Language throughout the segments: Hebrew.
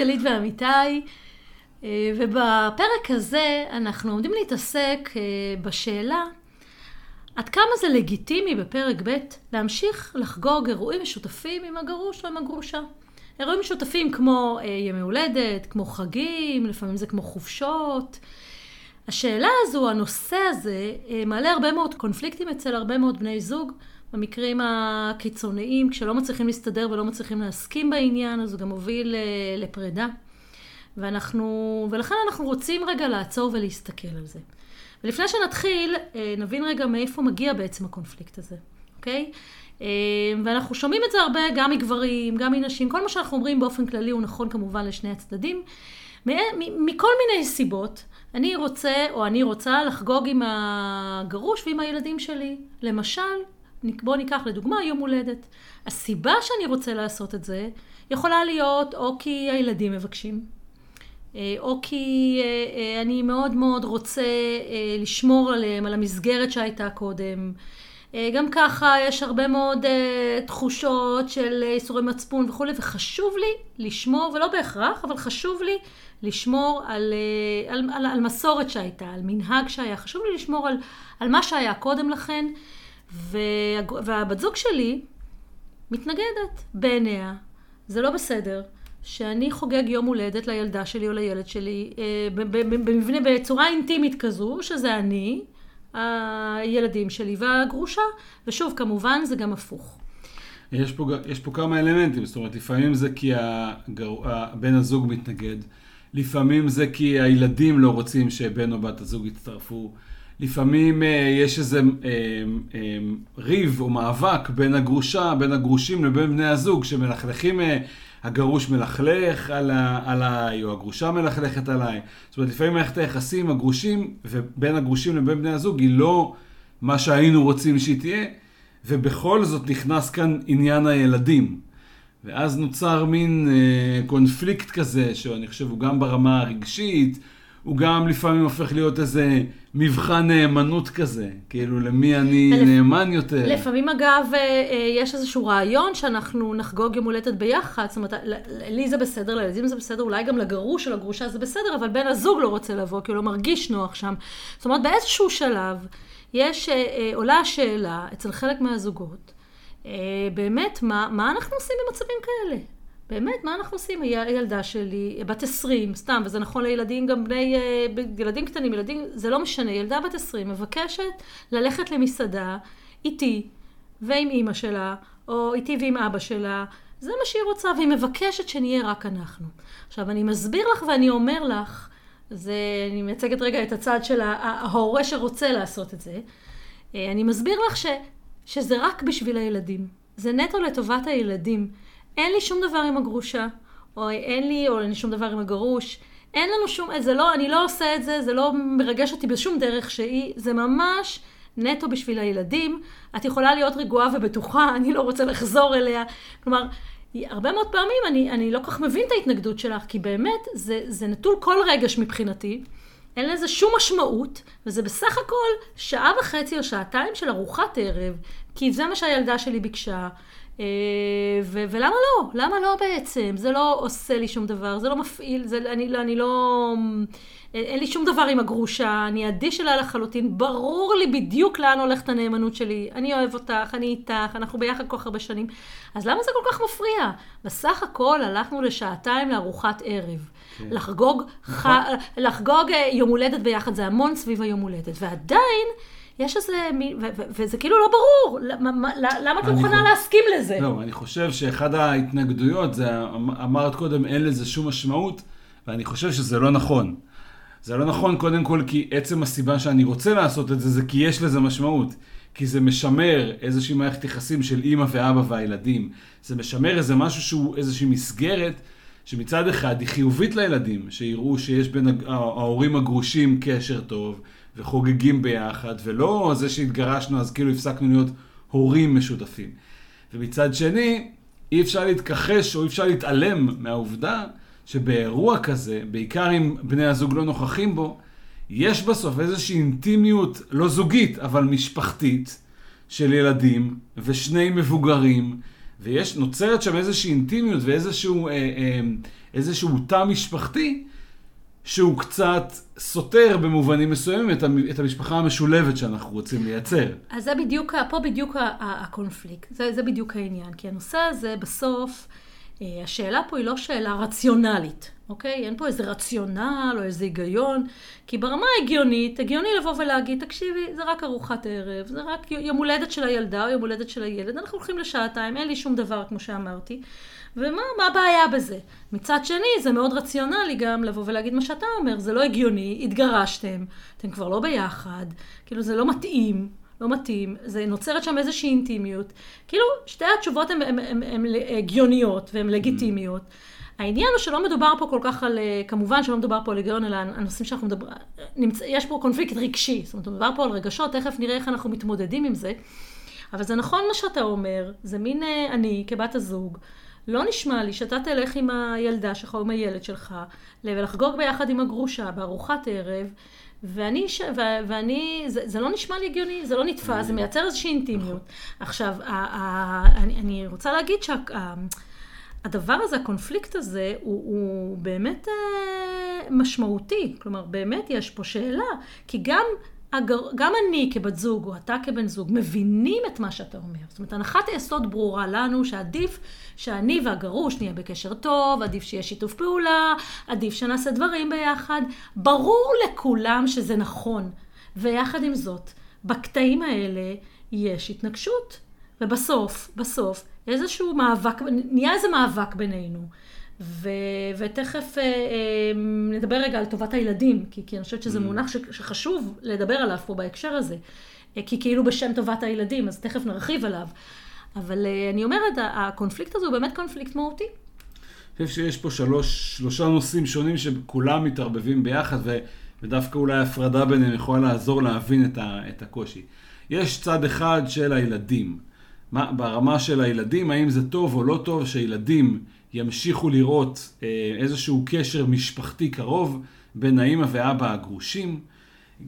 גלית ואמיתי, אה, ובפרק הזה אנחנו עומדים להתעסק אה, בשאלה עד כמה זה לגיטימי בפרק ב' להמשיך לחגוג אירועים משותפים עם הגרוש או עם הגרושה. אירועים משותפים כמו אה, ימי הולדת, כמו חגים, לפעמים זה כמו חופשות. השאלה הזו, הנושא הזה, מעלה הרבה מאוד קונפליקטים אצל הרבה מאוד בני זוג. במקרים הקיצוניים, כשלא מצליחים להסתדר ולא מצליחים להסכים בעניין, אז הוא גם מוביל לפרידה. ואנחנו, ולכן אנחנו רוצים רגע לעצור ולהסתכל על זה. ולפני שנתחיל, אה, נבין רגע מאיפה מגיע בעצם הקונפליקט הזה, אוקיי? אה, ואנחנו שומעים את זה הרבה גם מגברים, גם מנשים, כל מה שאנחנו אומרים באופן כללי הוא נכון כמובן לשני הצדדים. מכל מיני סיבות, אני רוצה או אני רוצה לחגוג עם הגרוש ועם הילדים שלי. למשל, בואו ניקח לדוגמה יום הולדת. הסיבה שאני רוצה לעשות את זה יכולה להיות או כי הילדים מבקשים, אה, או כי אה, אה, אני מאוד מאוד רוצה לשמור עליהם, על המסגרת שהייתה קודם. גם ככה יש הרבה מאוד תחושות של איסורי מצפון וכולי, וחשוב לי לשמור, ולא בהכרח, אבל חשוב לי לשמור על, על, על, על מסורת שהייתה, על מנהג שהיה. חשוב לי לשמור על, על מה שהיה קודם לכן, והבת זוג שלי מתנגדת בעיניה. זה לא בסדר. שאני חוגג יום הולדת לילדה שלי או לילד שלי אה, במבנה, בצורה אינטימית כזו, שזה אני, הילדים שלי והגרושה, ושוב, כמובן זה גם הפוך. יש פה, יש פה כמה אלמנטים, זאת אומרת, לפעמים זה כי הגר... בן הזוג מתנגד, לפעמים זה כי הילדים לא רוצים שבן או בת הזוג יצטרפו, לפעמים אה, יש איזה אה, אה, ריב או מאבק בין הגרושה, בין הגרושים לבין בני הזוג, שמלכלכים הגרוש מלכלך על עליי, או הגרושה מלכלכת עליי. זאת אומרת, לפעמים מערכת היחסים, הגרושים, ובין הגרושים לבין בני הזוג, היא לא מה שהיינו רוצים שהיא תהיה, ובכל זאת נכנס כאן עניין הילדים. ואז נוצר מין קונפליקט כזה, שאני חושב הוא גם ברמה הרגשית, הוא גם לפעמים הופך להיות איזה מבחן נאמנות כזה, כאילו למי אני לפ... נאמן יותר. לפעמים אגב, אה, אה, יש איזשהו רעיון שאנחנו נחגוג יום הולדת ביחד, זאת אומרת, לי זה בסדר, לילדים זה בסדר, אולי גם לגרוש או לגרושה זה בסדר, אבל בן הזוג לא רוצה לבוא, כי הוא לא מרגיש נוח שם. זאת אומרת, באיזשהו שלב יש, אה, עולה השאלה אצל חלק מהזוגות, באמת, מה, מה אנחנו עושים במצבים כאלה? באמת, מה אנחנו עושים? הילדה שלי, בת 20, סתם, וזה נכון לילדים גם בני, אה, ילדים קטנים, ילדים, זה לא משנה, ילדה בת 20 מבקשת ללכת למסעדה איתי ועם אימא שלה, או איתי ועם אבא שלה, זה מה שהיא רוצה, והיא מבקשת שנהיה רק אנחנו. עכשיו, אני מסביר לך ואני אומר לך, זה, אני מייצגת רגע את הצד של ההורה שרוצה לעשות את זה, אה, אני מסביר לך ש, שזה רק בשביל הילדים. זה נטו לטובת הילדים. אין לי שום דבר עם הגרושה, או אין לי, או אין לי שום דבר עם הגרוש. אין לנו שום, זה לא, אני לא עושה את זה, זה לא מרגש אותי בשום דרך שהיא, זה ממש נטו בשביל הילדים. את יכולה להיות רגועה ובטוחה, אני לא רוצה לחזור אליה. כלומר, הרבה מאוד פעמים אני, אני לא כל כך מבין את ההתנגדות שלך, כי באמת, זה, זה נטול כל רגש מבחינתי. אין לזה שום משמעות, וזה בסך הכל שעה וחצי או שעתיים של ארוחת ערב, כי זה מה שהילדה שלי ביקשה, אה, ו- ולמה לא? למה לא בעצם? זה לא עושה לי שום דבר, זה לא מפעיל, זה, אני, לא, אני לא... אין לי שום דבר עם הגרושה, אני אדיש אליה לחלוטין, ברור לי בדיוק לאן הולכת הנאמנות שלי, אני אוהב אותך, אני איתך, אנחנו ביחד כל כך הרבה שנים, אז למה זה כל כך מפריע? בסך הכל הלכנו לשעתיים לארוחת ערב. כן. לחגוג. ח... לחגוג אה, יום הולדת ביחד, זה המון סביב היום הולדת, ועדיין... יש איזה, וזה כאילו לא ברור, למה את מוכנה להסכים לזה? לא, אני חושב שאחד ההתנגדויות, זה, אמ, אמרת קודם, אין לזה שום משמעות, ואני חושב שזה לא נכון. זה לא נכון קודם כל כי עצם הסיבה שאני רוצה לעשות את זה, זה כי יש לזה משמעות. כי זה משמר איזושהי מערכת יחסים של אימא ואבא והילדים. זה משמר איזה משהו שהוא איזושהי מסגרת שמצד אחד היא חיובית לילדים, שיראו שיש בין ההורים הגרושים קשר טוב, וחוגגים ביחד, ולא זה שהתגרשנו אז כאילו הפסקנו להיות הורים משותפים. ומצד שני, אי אפשר להתכחש או אי אפשר להתעלם מהעובדה שבאירוע כזה, בעיקר אם בני הזוג לא נוכחים בו, יש בסוף איזושהי אינטימיות לא זוגית, אבל משפחתית, של ילדים ושני מבוגרים, ויש, נוצרת שם איזושהי אינטימיות ואיזשהו אה, אה, איזשהו תא משפחתי, שהוא קצת סותר במובנים מסוימים את, המשפחה המשולבת שאנחנו רוצים לייצר. אז זה בדיוק, פה בדיוק הקונפליקט, זה, זה בדיוק העניין, כי הנושא הזה בסוף, אה, השאלה פה היא לא שאלה רציונלית, אוקיי? אין פה איזה רציונל או איזה היגיון, כי ברמה ההגיונית, הגיוני לבוא ולהגיד, תקשיבי, זה רק ארוחת ערב, זה רק יום הולדת של הילדה או יום הולדת של הילד, אנחנו הולכים לשעתיים, אין לי שום דבר, כמו שאמרתי. ומה הבעיה בזה? מצד שני, זה מאוד רציונלי גם לבוא ולהגיד מה שאתה אומר, זה לא הגיוני, התגרשתם, אתם כבר לא ביחד, כאילו זה לא מתאים, לא מתאים, זה נוצרת שם איזושהי אינטימיות. כאילו, שתי התשובות הן הגיוניות והן לגיטימיות. העניין הוא שלא מדובר פה כל כך על, כמובן שלא מדובר פה על היגיון, אלא הנושאים שאנחנו מדברים, יש פה קונפליקט רגשי, זאת אומרת, מדובר פה על רגשות, תכף נראה איך אנחנו מתמודדים עם זה. אבל זה נכון מה שאתה אומר, זה מין אה, אני, כבת הזוג, לא נשמע לי שאתה תלך עם הילדה שלך או עם הילד שלך ולחגוג ביחד עם הגרושה בארוחת ערב, ואני, ש... ו... ואני, זה, זה לא נשמע לי הגיוני, זה לא נתפס, זה מייצר איזושהי אינטימיות. עכשיו, ה... ה... אני, אני רוצה להגיד שהדבר שה... הזה, הקונפליקט הזה, הוא, הוא באמת אה, משמעותי. כלומר, באמת יש פה שאלה, כי גם הגר... גם אני כבת זוג, או אתה כבן זוג, מבינים את מה שאתה אומר. זאת אומרת, הנחת היסוד ברורה לנו שעדיף שאני והגרוש נהיה בקשר טוב, עדיף שיהיה שיתוף פעולה, עדיף שנעשה דברים ביחד. ברור לכולם שזה נכון. ויחד עם זאת, בקטעים האלה יש התנגשות. ובסוף, בסוף, איזשהו מאבק, נהיה איזה מאבק בינינו. ו, ותכף אה, אה, נדבר רגע על טובת הילדים, כי, כי אני חושבת שזה mm. מונח ש, שחשוב לדבר עליו פה בהקשר הזה. אה, כי כאילו בשם טובת הילדים, אז תכף נרחיב עליו. אבל אה, אני אומרת, הקונפליקט הזה הוא באמת קונפליקט מהותי. אני חושב שיש פה שלוש, שלושה נושאים שונים שכולם מתערבבים ביחד, ו, ודווקא אולי הפרדה ביניהם יכולה לעזור להבין את, ה, את הקושי. יש צד אחד של הילדים. מה, ברמה של הילדים, האם זה טוב או לא טוב שילדים ימשיכו לראות אה, איזשהו קשר משפחתי קרוב בין האימא ואבא הגרושים.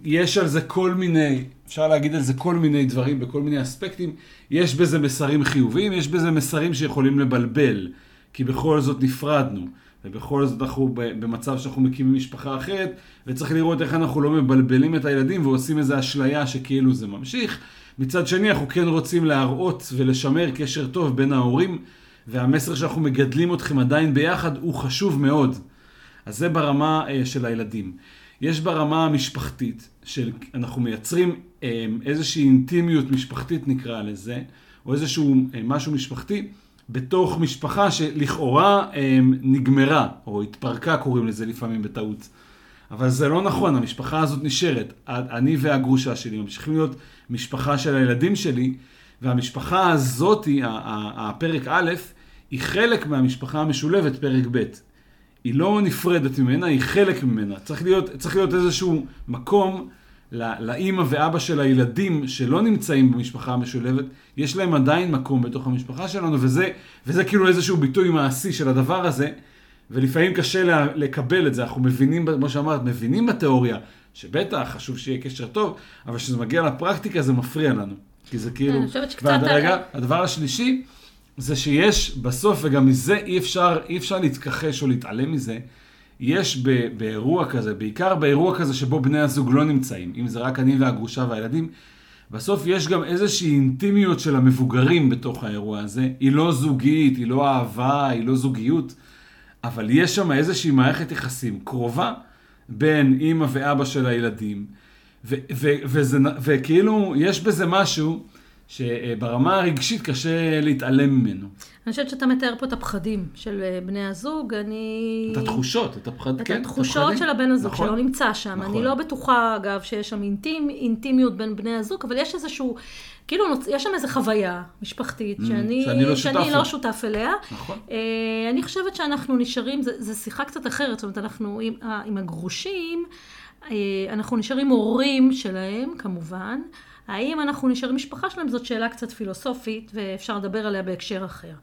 יש על זה כל מיני, אפשר להגיד על זה כל מיני דברים בכל מיני אספקטים. יש בזה מסרים חיוביים, יש בזה מסרים שיכולים לבלבל, כי בכל זאת נפרדנו, ובכל זאת אנחנו במצב שאנחנו מקימים משפחה אחרת, וצריך לראות איך אנחנו לא מבלבלים את הילדים ועושים איזו אשליה שכאילו זה ממשיך. מצד שני, אנחנו כן רוצים להראות ולשמר קשר טוב בין ההורים. והמסר שאנחנו מגדלים אתכם עדיין ביחד הוא חשוב מאוד. אז זה ברמה uh, של הילדים. יש ברמה המשפחתית, שאנחנו מייצרים um, איזושהי אינטימיות משפחתית נקרא לזה, או איזשהו um, משהו משפחתי, בתוך משפחה שלכאורה נגמרה, או התפרקה קוראים לזה לפעמים בטעות. אבל זה לא נכון, המשפחה הזאת נשארת. אני והגרושה שלי ממשיכים להיות משפחה של הילדים שלי, והמשפחה הזאתי, הפרק א', היא חלק מהמשפחה המשולבת, פרק ב'. היא לא נפרדת ממנה, היא חלק ממנה. צריך להיות, צריך להיות איזשהו מקום לאימא ואבא של הילדים שלא נמצאים במשפחה המשולבת, יש להם עדיין מקום בתוך המשפחה שלנו, וזה, וזה כאילו איזשהו ביטוי מעשי של הדבר הזה, ולפעמים קשה לקבל את זה. אנחנו מבינים, כמו שאמרת, מבינים בתיאוריה, שבטח חשוב שיהיה קשר טוב, אבל כשזה מגיע לפרקטיקה זה מפריע לנו. כי זה כאילו... אני חושבת שקצת... רגע, הדבר השלישי, זה שיש בסוף, וגם מזה אי אפשר, אי אפשר להתכחש או להתעלם מזה, יש ב, באירוע כזה, בעיקר באירוע כזה שבו בני הזוג לא נמצאים, אם זה רק אני והגרושה והילדים, בסוף יש גם איזושהי אינטימיות של המבוגרים בתוך האירוע הזה. היא לא זוגית, היא לא אהבה, היא לא זוגיות, אבל יש שם איזושהי מערכת יחסים קרובה בין אימא ואבא של הילדים, וכאילו יש בזה משהו שברמה הרגשית קשה להתעלם ממנו. אני חושבת שאתה מתאר פה את הפחדים של אה, בני הזוג, אני... את התחושות, את הפחד... את כן, התחושות של הבן הזוג נכון, שלא נמצא שם. נכון. אני לא בטוחה, אגב, שיש שם אינטימ, אינטימיות בין בני הזוג, אבל יש איזשהו, כאילו, יש שם איזו חוויה משפחתית, mm, שאני, שאני, לא, שאני שותף לא שותף אליה. נכון. Uh, אני חושבת שאנחנו נשארים, זו שיחה קצת אחרת, זאת אומרת, אנחנו עם, עם הגרושים, אנחנו נשארים הורים שלהם, כמובן. האם אנחנו נשארים משפחה שלהם זאת שאלה קצת פילוסופית ואפשר לדבר עליה בהקשר אחר.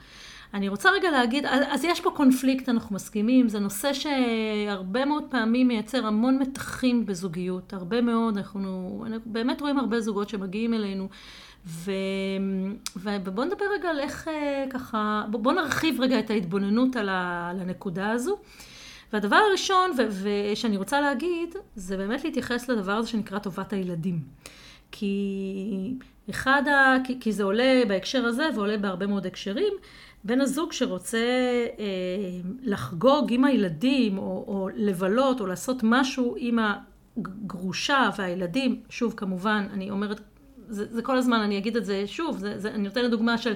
אני רוצה רגע להגיד, אז יש פה קונפליקט, אנחנו מסכימים, זה נושא שהרבה מאוד פעמים מייצר המון מתחים בזוגיות, הרבה מאוד, אנחנו, אנחנו באמת רואים הרבה זוגות שמגיעים אלינו, ו, ובואו נדבר רגע על איך אה, ככה, בואו נרחיב רגע את ההתבוננות על, על הנקודה הזו. והדבר הראשון, ושאני רוצה להגיד, זה באמת להתייחס לדבר הזה שנקרא טובת הילדים. כי אחד ה... כי, כי זה עולה בהקשר הזה ועולה בהרבה מאוד הקשרים. בן הזוג שרוצה אה, לחגוג עם הילדים, או, או לבלות, או לעשות משהו עם הגרושה והילדים, שוב כמובן, אני אומרת, זה, זה כל הזמן, אני אגיד את זה שוב, זה, זה, אני נותנת דוגמה של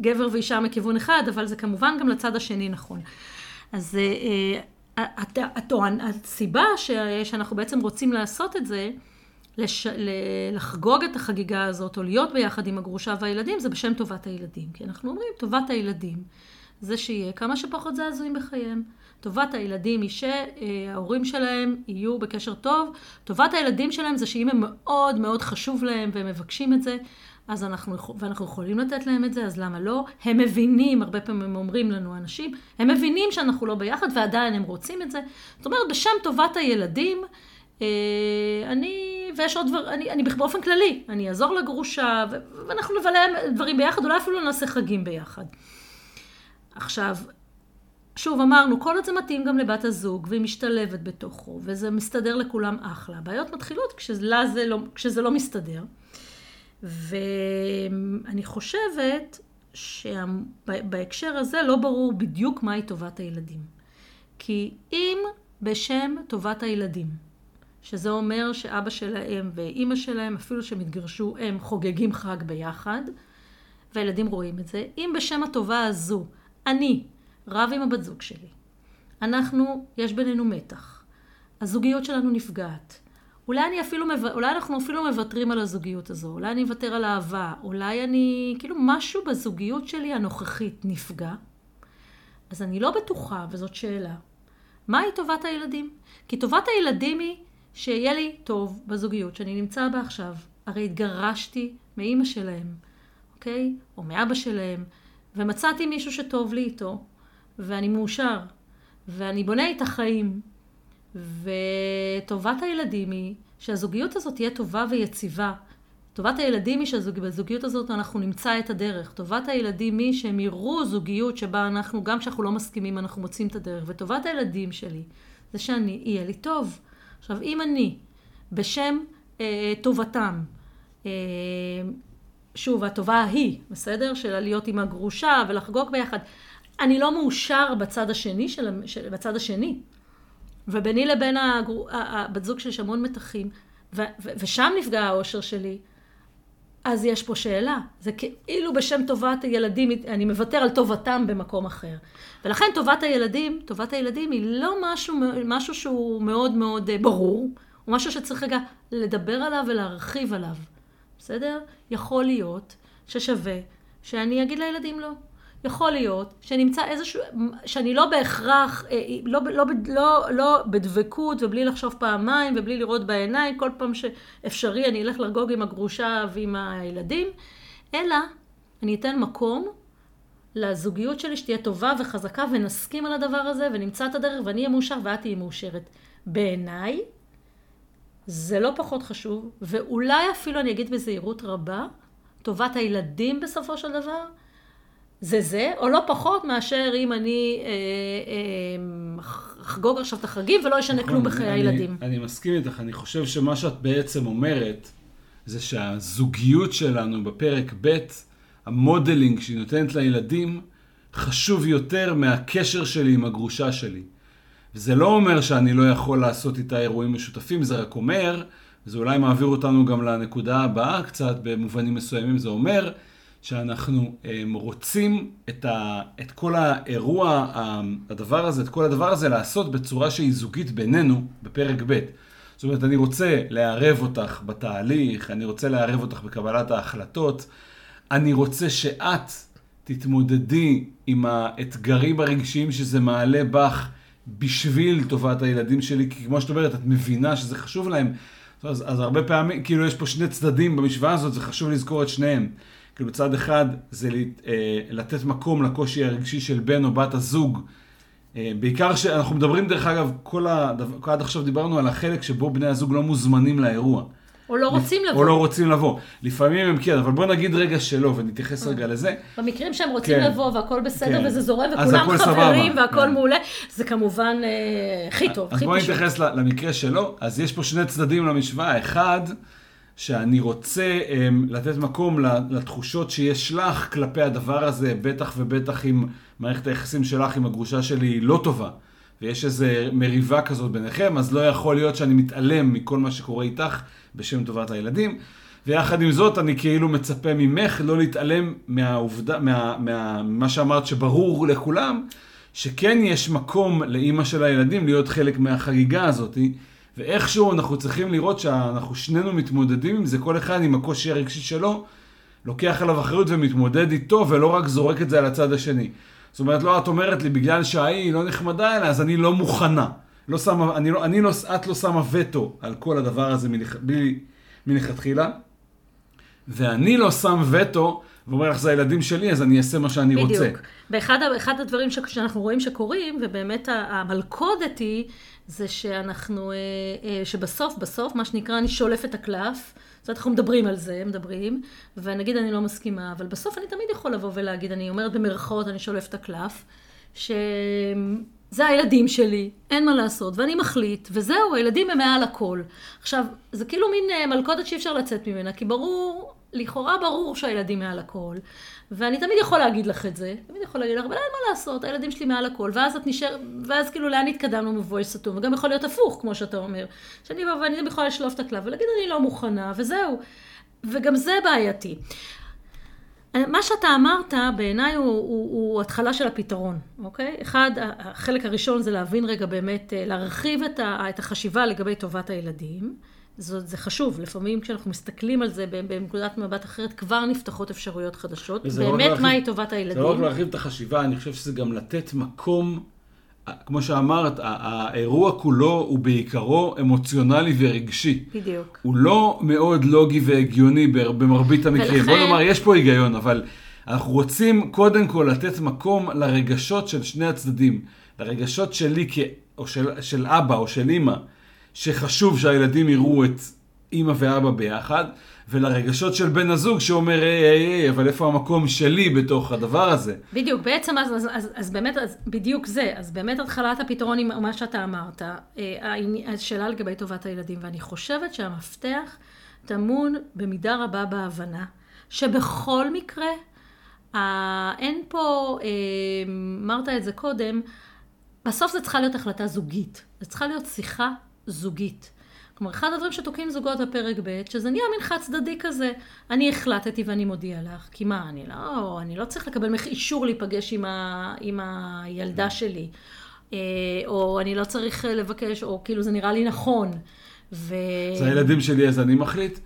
גבר ואישה מכיוון אחד, אבל זה כמובן גם לצד השני נכון. אז אה, הסיבה שאנחנו בעצם רוצים לעשות את זה, לש... לחגוג את החגיגה הזאת, או להיות ביחד עם הגרושה והילדים, זה בשם טובת הילדים. כי אנחנו אומרים, טובת הילדים זה שיהיה כמה שפחות זעזועים בחייהם. טובת הילדים היא שההורים שלהם יהיו בקשר טוב. טובת הילדים שלהם זה שאם הם מאוד מאוד חשוב להם והם מבקשים את זה, אז אנחנו, ואנחנו יכולים לתת להם את זה, אז למה לא? הם מבינים, הרבה פעמים הם אומרים לנו אנשים, הם מבינים שאנחנו לא ביחד ועדיין הם רוצים את זה. זאת אומרת, בשם טובת הילדים, אה, אני, ויש עוד דבר, אני, אני באופן כללי, אני אעזור לגרושה, ואנחנו נבלה דברים ביחד, אולי אפילו נעשה חגים ביחד. עכשיו, שוב, אמרנו, כל עוד זה מתאים גם לבת הזוג, והיא משתלבת בתוכו, וזה מסתדר לכולם אחלה. הבעיות מתחילות כשזה, זה לא, כשזה לא מסתדר. ואני חושבת שבהקשר הזה לא ברור בדיוק מהי טובת הילדים. כי אם בשם טובת הילדים, שזה אומר שאבא שלהם ואימא שלהם, אפילו שהם התגרשו, הם חוגגים חג ביחד, והילדים רואים את זה. אם בשם הטובה הזו, אני רב עם הבת זוג שלי, אנחנו, יש בינינו מתח, הזוגיות שלנו נפגעת, אולי אני אפילו, אולי אנחנו אפילו מוותרים על הזוגיות הזו, אולי אני אוותר על אהבה, אולי אני, כאילו משהו בזוגיות שלי הנוכחית נפגע, אז אני לא בטוחה, וזאת שאלה, מהי טובת הילדים? כי טובת הילדים היא שיהיה לי טוב בזוגיות שאני נמצא בה עכשיו. הרי התגרשתי מאימא שלהם, אוקיי? או מאבא שלהם, ומצאתי מישהו שטוב לי איתו, ואני מאושר, ואני בונה את החיים. וטובת הילדים היא שהזוגיות הזאת תהיה טובה ויציבה. טובת הילדים היא שבזוגיות הזאת אנחנו נמצא את הדרך. טובת הילדים היא שהם יראו זוגיות שבה אנחנו, גם כשאנחנו לא מסכימים, אנחנו מוצאים את הדרך. וטובת הילדים שלי זה שאני, יהיה לי טוב. עכשיו, אם אני, בשם אה, טובתם, אה, שוב, הטובה ההיא, בסדר? של להיות עם הגרושה ולחגוג ביחד, אני לא מאושר בצד השני, של, של, בצד השני. וביני לבין הגר... הבת זוג שלי יש המון מתחים, ו... ו... ושם נפגע האושר שלי, אז יש פה שאלה. זה כאילו בשם טובת הילדים, אני מוותר על טובתם במקום אחר. ולכן טובת הילדים, טובת הילדים היא לא משהו, משהו שהוא מאוד מאוד אה, ברור, הוא משהו שצריך רגע לדבר עליו ולהרחיב עליו. בסדר? יכול להיות ששווה שאני אגיד לילדים לא. יכול להיות שנמצא איזשהו, שאני לא בהכרח, אה, לא, לא, לא, לא בדבקות ובלי לחשוב פעמיים ובלי לראות בעיניים, כל פעם שאפשרי אני אלך לחגוג עם הגרושה ועם הילדים, אלא אני אתן מקום לזוגיות שלי שתהיה טובה וחזקה ונסכים על הדבר הזה ונמצא את הדרך ואני אהיה מאושר ואת תהיי מאושרת. בעיניי זה לא פחות חשוב, ואולי אפילו אני אגיד בזהירות רבה, טובת הילדים בסופו של דבר, זה זה, או לא פחות מאשר אם אני אה, אה, אחגוג עכשיו את החגים ולא אשנה נכון, כלום בחיי הילדים. אני מסכים איתך, אני חושב שמה שאת בעצם אומרת, זה שהזוגיות שלנו בפרק ב', המודלינג שהיא נותנת לילדים, חשוב יותר מהקשר שלי עם הגרושה שלי. וזה לא אומר שאני לא יכול לעשות איתה אירועים משותפים, זה רק אומר, זה אולי מעביר אותנו גם לנקודה הבאה קצת, במובנים מסוימים, זה אומר שאנחנו um, רוצים את, ה, את כל האירוע, הדבר הזה, את כל הדבר הזה לעשות בצורה שהיא זוגית בינינו בפרק ב'. זאת אומרת, אני רוצה לערב אותך בתהליך, אני רוצה לערב אותך בקבלת ההחלטות, אני רוצה שאת תתמודדי עם האתגרים הרגשיים שזה מעלה בך בשביל טובת הילדים שלי, כי כמו שאת אומרת, את מבינה שזה חשוב להם. אז, אז הרבה פעמים, כאילו יש פה שני צדדים במשוואה הזאת, זה חשוב לזכור את שניהם. כאילו צד אחד זה אה, לתת מקום לקושי הרגשי של בן או בת הזוג. אה, בעיקר שאנחנו מדברים דרך אגב, כל הדבר, עד עכשיו דיברנו על החלק שבו בני הזוג לא מוזמנים לאירוע. או לא רוצים לבוא. או לא רוצים לבוא. לפעמים הם כן, אבל בוא נגיד רגע שלא, ונתייחס רגע לזה. במקרים שהם רוצים כן. לבוא והכל בסדר כן. וזה זורם וכולם חברים סבבה. והכל כן. מעולה, זה כמובן אה, הכי טוב, הכי פשוט. אז בוא נתייחס למקרה שלו. אז יש פה שני צדדים למשוואה. אחד, שאני רוצה um, לתת מקום לתחושות שיש לך כלפי הדבר הזה, בטח ובטח אם מערכת היחסים שלך עם הגרושה שלי היא לא טובה. ויש איזו מריבה כזאת ביניכם, אז לא יכול להיות שאני מתעלם מכל מה שקורה איתך בשם טובת הילדים. ויחד עם זאת, אני כאילו מצפה ממך לא להתעלם מהעובדה, מה, מה, מה שאמרת שברור לכולם, שכן יש מקום לאימא של הילדים להיות חלק מהחגיגה הזאת, ואיכשהו אנחנו צריכים לראות שאנחנו שנינו מתמודדים עם זה, כל אחד עם הקושי הרגשי שלו, לוקח עליו אחריות ומתמודד איתו, ולא רק זורק את זה על הצד השני. זאת אומרת, לא, את אומרת לי, בגלל שההיא לא נחמדה אליה, אז אני לא מוכנה. לא שמה, אני לא, אני לא, את לא שמה וטו על כל הדבר הזה מלכתחילה, ואני לא שם וטו ואומר לך, זה הילדים שלי, אז אני אעשה מה שאני בדיוק. רוצה. בדיוק. ואחד הדברים שאנחנו רואים שקורים, ובאמת המלכודת היא, זה שאנחנו, אה, אה, שבסוף, בסוף, מה שנקרא, אני שולף את הקלף. זאת אומרת, אנחנו מדברים על זה, מדברים, ונגיד אני לא מסכימה, אבל בסוף אני תמיד יכול לבוא ולהגיד, אני אומרת במרכאות, אני שולף את הקלף, שזה הילדים שלי, אין מה לעשות, ואני מחליט, וזהו, הילדים הם מעל הכל. עכשיו, זה כאילו מין אה, מלכודת שאי אפשר לצאת ממנה, כי ברור, לכאורה ברור שהילדים מעל הכל. ואני תמיד יכול להגיד לך את זה, תמיד יכול להגיד לך, אבל אין מה לעשות, הילדים שלי מעל הכל, ואז את נשאר, ואז כאילו לאן התקדמנו מבוי סתום, וגם יכול להיות הפוך, כמו שאתה אומר, שאני בא ואני יכולה לשלוף את הקלף ולהגיד אני לא מוכנה, וזהו. וגם זה בעייתי. מה שאתה אמרת בעיניי הוא, הוא, הוא התחלה של הפתרון, אוקיי? אחד, החלק הראשון זה להבין רגע באמת, אה, להרחיב את, ה, את החשיבה לגבי טובת הילדים. זאת, זה חשוב, לפעמים כשאנחנו מסתכלים על זה בנקודת מבט אחרת, כבר נפתחות אפשרויות חדשות. לא באמת, לא מהי טובת הילדים? זה לא רק להרחיב את החשיבה, אני חושב שזה גם לתת מקום, כמו שאמרת, האירוע כולו הוא בעיקרו אמוציונלי ורגשי. בדיוק. הוא לא מאוד לוגי והגיוני במרבית המקרים. ולכן... בוא נאמר, יש פה היגיון, אבל אנחנו רוצים קודם כל לתת מקום לרגשות של שני הצדדים. לרגשות שלי, כ... או של, של אבא או של אימא. שחשוב שהילדים יראו את אימא ואבא ביחד, ולרגשות של בן הזוג שאומר, היי, היי, היי, אבל איפה המקום שלי בתוך הדבר הזה? בדיוק, בעצם אז, אז, אז, אז באמת, אז בדיוק זה, אז באמת התחלת הפתרון עם מה שאתה אמרת, אה, השאלה לגבי טובת הילדים, ואני חושבת שהמפתח טמון במידה רבה בהבנה, שבכל מקרה, אה, אין פה, אה, אמרת את זה קודם, בסוף זה צריכה להיות החלטה זוגית, זה צריכה להיות שיחה זוגית. כלומר, אחד הדברים שתוקעים זוגות בפרק ב', שזה נהיה מין חד צדדי כזה. אני החלטתי ואני מודיע לך, כי מה, אני לא, אני לא צריך לקבל ממך אישור להיפגש עם, ה, עם הילדה שלי, אה, או אני לא צריך לבקש, או כאילו זה נראה לי נכון. ו... זה הילדים שלי אז אני מחליט,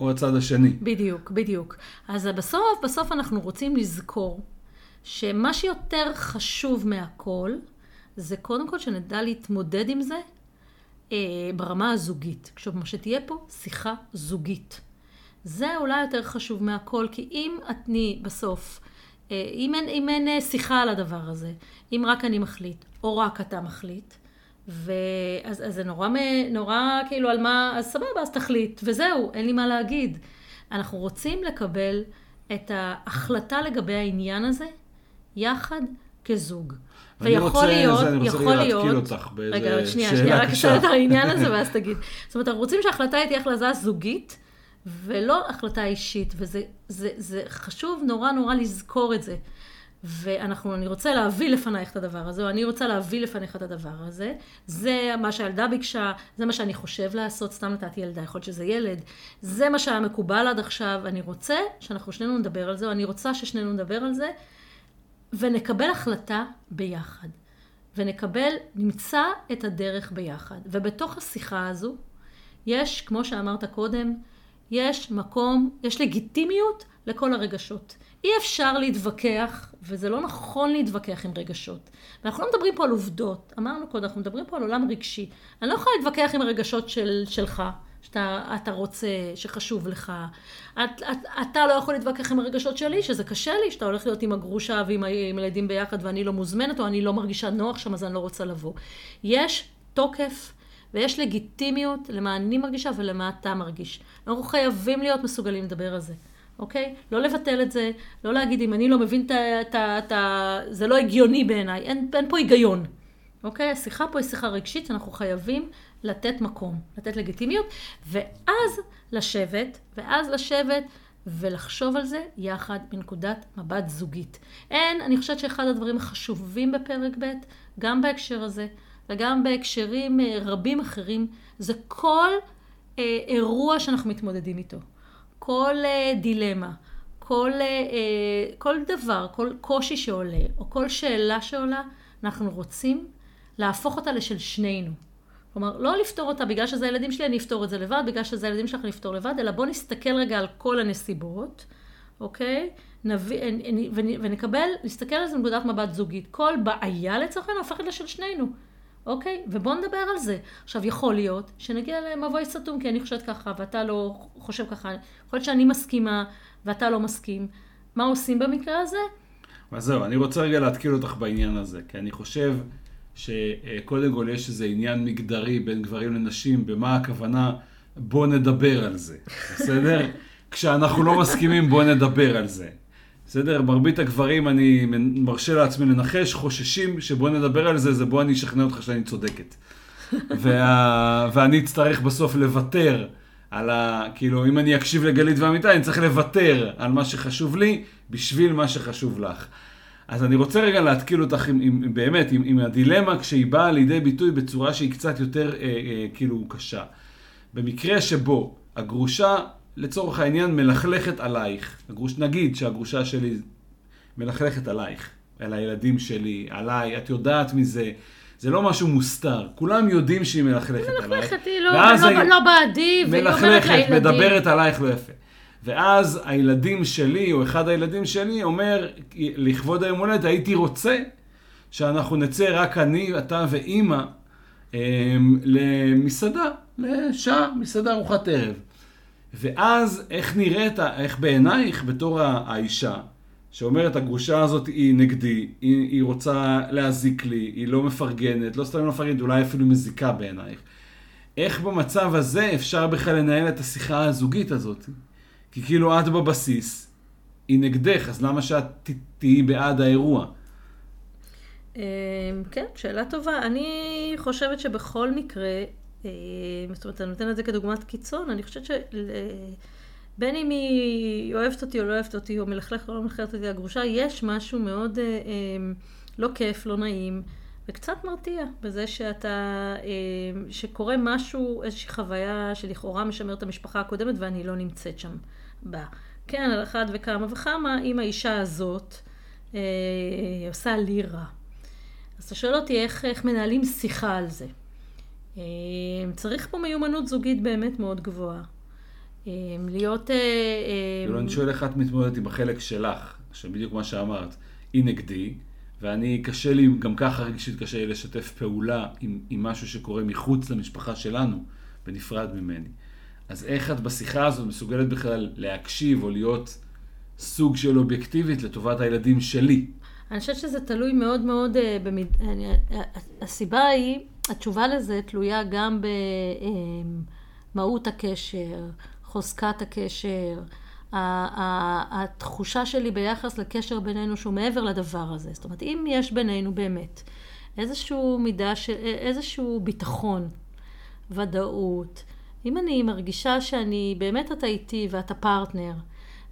או הצד השני. בדיוק, בדיוק. אז בסוף, בסוף אנחנו רוצים לזכור שמה שיותר חשוב מהכל, זה קודם כל שנדע להתמודד עם זה אה, ברמה הזוגית. כלומר, שתהיה פה שיחה זוגית. זה אולי יותר חשוב מהכל, כי אם אני בסוף, אה, אם אין, אם אין אה, שיחה על הדבר הזה, אם רק אני מחליט, או רק אתה מחליט, ואז אז זה נורא, נורא כאילו על מה, אז סבבה, אז תחליט, וזהו, אין לי מה להגיד. אנחנו רוצים לקבל את ההחלטה לגבי העניין הזה יחד כזוג. ויכול להיות, יכול להיות, אני רוצה אותך באיזה שאלה קשה. רגע, שנייה, שנייה, רק אשאל את העניין הזה ואז תגיד. זאת אומרת, אנחנו רוצים שההחלטה תהיה החלטה זוגית, ולא החלטה אישית, וזה זה, זה חשוב נורא נורא לזכור את זה. ואנחנו, אני רוצה להביא לפנייך את הדבר הזה, או אני רוצה להביא לפניך את הדבר הזה. זה מה שהילדה ביקשה, זה מה שאני חושב לעשות, סתם נתתי ילדה, יכול להיות שזה ילד. זה מה שהיה מקובל עד עכשיו, אני רוצה שאנחנו שנינו נדבר על זה, או אני רוצה ששנינו נדבר על זה, ונקבל החלטה ביחד. ונקבל, נמצא את הדרך ביחד. ובתוך השיחה הזו, יש, כמו שאמרת קודם, יש מקום, יש לגיטימיות לכל הרגשות. אי אפשר להתווכח, וזה לא נכון להתווכח עם רגשות. ואנחנו לא מדברים פה על עובדות, אמרנו קודם, אנחנו מדברים פה על עולם רגשי. אני לא יכולה להתווכח עם הרגשות של, שלך, שאתה אתה רוצה, שחשוב לך. את, את, אתה לא יכול להתווכח עם הרגשות שלי, שזה קשה לי, שאתה הולך להיות עם הגרושה ועם הילדים ביחד ואני לא מוזמנת, או אני לא מרגישה נוח שם, אז אני לא רוצה לבוא. יש תוקף ויש לגיטימיות למה אני מרגישה ולמה אתה מרגיש. אנחנו חייבים להיות מסוגלים לדבר על זה. אוקיי? לא לבטל את זה, לא להגיד אם אני לא מבין את ה... זה לא הגיוני בעיניי, אין, אין פה היגיון. אוקיי? השיחה פה היא שיחה רגשית, אנחנו חייבים לתת מקום, לתת לגיטימיות, ואז לשבת, ואז לשבת ולחשוב על זה יחד מנקודת מבט זוגית. אין, אני חושבת שאחד הדברים החשובים בפרק ב', גם בהקשר הזה, וגם בהקשרים אה, רבים אחרים, זה כל אה, אירוע שאנחנו מתמודדים איתו. כל אה, דילמה, כל, אה, אה, כל דבר, כל קושי שעולה, או כל שאלה שעולה, אנחנו רוצים להפוך אותה לשל שנינו. כלומר, לא לפתור אותה בגלל שזה הילדים שלי, אני אפתור את זה לבד, בגלל שזה הילדים שלך, אני אפתור לבד, אלא בואו נסתכל רגע על כל הנסיבות, אוקיי? נביא, ונקבל, נסתכל על זה מנקודת מבט זוגית. כל בעיה לצורך העניין הופכת לשל שנינו. אוקיי? ובואו נדבר על זה. עכשיו, יכול להיות שנגיע למבוי סתום, כי אני חושבת ככה, ואתה לא חושב ככה. יכול להיות שאני מסכימה, ואתה לא מסכים. מה עושים במקרה הזה? אז זהו, אני רוצה רגע להתקיל אותך בעניין הזה, כי אני חושב שקודם כל יש איזה עניין מגדרי בין גברים לנשים, במה הכוונה, בוא נדבר על זה, בסדר? כשאנחנו לא מסכימים, בוא נדבר על זה. בסדר? מרבית הגברים, אני מרשה לעצמי לנחש, חוששים שבוא נדבר על זה, זה בוא אני אשכנע אותך שאני צודקת. וה... ואני אצטרך בסוף לוותר על ה... כאילו, אם אני אקשיב לגלית ואמיתי, אני צריך לוותר על מה שחשוב לי בשביל מה שחשוב לך. אז אני רוצה רגע להתקיל אותך עם, עם, באמת, עם, עם הדילמה כשהיא באה לידי ביטוי בצורה שהיא קצת יותר אה, אה, כאילו קשה. במקרה שבו הגרושה לצורך העניין מלכלכת עלייך. הגרוש, נגיד שהגרושה שלי מלכלכת עלייך, על הילדים שלי, עליי, את יודעת מזה. זה לא משהו מוסתר, כולם יודעים שהיא מלכלכת עלייך. מלכלכת, היא לא, לא, לא, לא בעדי, והיא אומרת לילדים. מלכלכת, מדברת עלייך לא יפה. ואז הילדים שלי, או אחד הילדים שלי, אומר, לכבוד היום הולדת, הייתי רוצה שאנחנו נצא רק אני, אתה ואימא, אמ, למסעדה, לשעה, מסעדה ארוחת ערב. ואז איך נראית, איך בעינייך בתור האישה, שאומרת הגרושה הזאת היא נגדי, היא, היא רוצה להזיק לי, היא לא מפרגנת, לא סתם לא מפרגנת, אולי אפילו מזיקה בעינייך. איך במצב הזה אפשר בכלל לנהל את השיחה הזוגית הזאת? כי כאילו את בבסיס, היא נגדך, אז למה שאת תהיי בעד האירוע? אמ, כן, שאלה טובה. אני חושבת שבכל מקרה, אה, זאת אומרת, אני נותנת את זה כדוגמת קיצון, אני חושבת שבין אם היא אוהבת אותי או לא אוהבת אותי, או מלכלכת או לא מלכלכת אותי הגרושה, יש משהו מאוד אה, אה, לא כיף, לא נעים, וקצת מרתיע בזה שאתה, שקורה משהו, איזושהי חוויה שלכאורה משמר את המשפחה הקודמת ואני לא נמצאת שם בה. כן, על אחת וכמה וכמה, אם האישה הזאת עושה לי רע. אז אתה שואל אותי איך, איך מנהלים שיחה על זה. אמ, צריך פה מיומנות זוגית באמת מאוד גבוהה. אמ, להיות... אה, כאילו, אני שואל איך את מתמודדת עם החלק שלך, שבדיוק מה שאמרת, היא נגדי, ואני, קשה לי, גם ככה רגשית קשה לי לשתף פעולה עם, עם משהו שקורה מחוץ למשפחה שלנו, בנפרד ממני. אז איך את בשיחה הזאת מסוגלת בכלל להקשיב או להיות סוג של אובייקטיבית לטובת הילדים שלי? אני חושבת שזה תלוי מאוד מאוד, אה, במיד... אני, הסיבה היא, התשובה לזה תלויה גם במהות הקשר, חוזקת הקשר, התחושה שלי ביחס לקשר בינינו שהוא מעבר לדבר הזה. זאת אומרת, אם יש בינינו באמת איזשהו מידה של, איזשהו ביטחון, ודאות, אם אני מרגישה שאני, באמת אתה איתי ואתה פרטנר,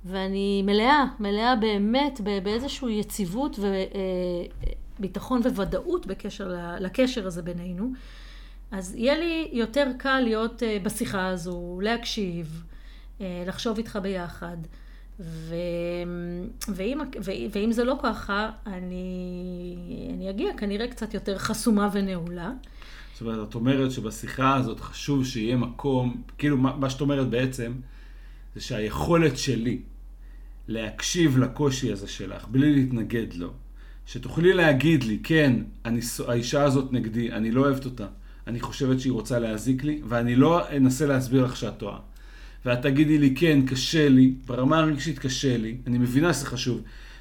ואני מלאה, מלאה באמת באיזושהי יציבות וביטחון וודאות בקשר לקשר הזה בינינו, אז יהיה לי יותר קל להיות אה, בשיחה הזו, להקשיב, אה, לחשוב איתך ביחד. ו... ואם, ואם זה לא ככה, אני, אני אגיע כנראה קצת יותר חסומה ונעולה. זאת אומרת, את אומרת שבשיחה הזאת חשוב שיהיה מקום, כאילו מה שאת אומרת בעצם, זה שהיכולת שלי להקשיב לקושי הזה שלך, בלי להתנגד לו. שתוכלי להגיד לי, כן, אני, האישה הזאת נגדי, אני לא אוהבת אותה, אני חושבת שהיא רוצה להזיק לי, ואני לא אנסה להסביר לך שאת טועה. ואת תגידי לי, כן, קשה לי, ברמה הרגשית קשה לי, אני מבינה שזה חשוב,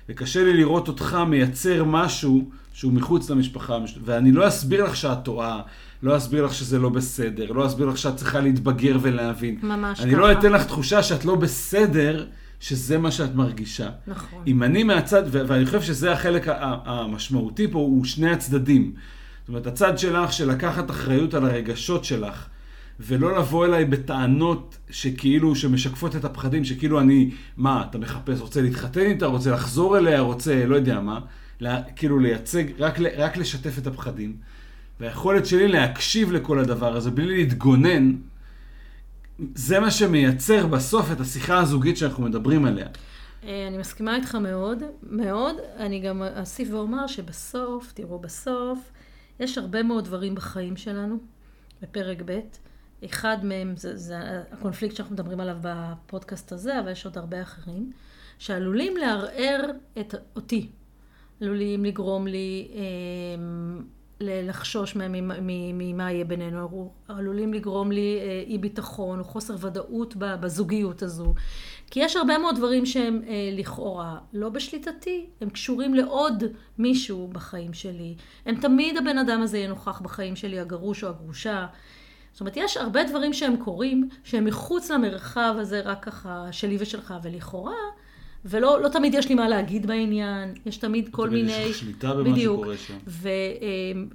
וקשה לי לראות אותך מייצר משהו שהוא מחוץ למשפחה, ואני לא אסביר לך שאת טועה, לא אסביר לך שזה לא בסדר, לא אסביר לך שאת צריכה להתבגר ולהבין. ממש אני ככה. לא אתן לך תחושה שאת לא בסדר, שזה מה שאת מרגישה. נכון. אם אני מהצד, ו- ואני חושב שזה החלק המשמעותי פה, הוא שני הצדדים. זאת אומרת, הצד שלך של לקחת אחריות על הרגשות שלך, ולא לבוא אליי בטענות שכאילו, שמשקפות את הפחדים, שכאילו אני, מה, אתה מחפש, רוצה להתחתן איתה, רוצה לחזור אליה, רוצה, לא יודע מה, לה, כאילו לייצג, רק, רק לשתף את הפחדים. והיכולת שלי להקשיב לכל הדבר הזה בלי להתגונן, זה מה שמייצר בסוף את השיחה הזוגית שאנחנו מדברים עליה. אה, אני מסכימה איתך מאוד, מאוד. אני גם אוסיף ואומר שבסוף, תראו, בסוף, יש הרבה מאוד דברים בחיים שלנו, בפרק ב', אחד מהם זה, זה הקונפליקט שאנחנו מדברים עליו בפודקאסט הזה, אבל יש עוד הרבה אחרים, שעלולים לערער את אותי. עלולים לגרום לי אה, לחשוש ממה- יהיה בינינו, עלולים לגרום לי אה, אי ביטחון או חוסר ודאות בזוגיות הזו. כי יש הרבה מאוד דברים שהם אה, לכאורה לא בשליטתי, הם קשורים לעוד מישהו בחיים שלי. הם תמיד הבן אדם הזה יהיה נוכח בחיים שלי, הגרוש או הגרושה. זאת אומרת, יש הרבה דברים שהם קורים, שהם מחוץ למרחב הזה, רק ככה שלי ושלך, ולכאורה, ולא לא תמיד יש לי מה להגיד בעניין, יש תמיד כל תמיד מיני... יש לך שליטה במה בדיוק. שקורה שם.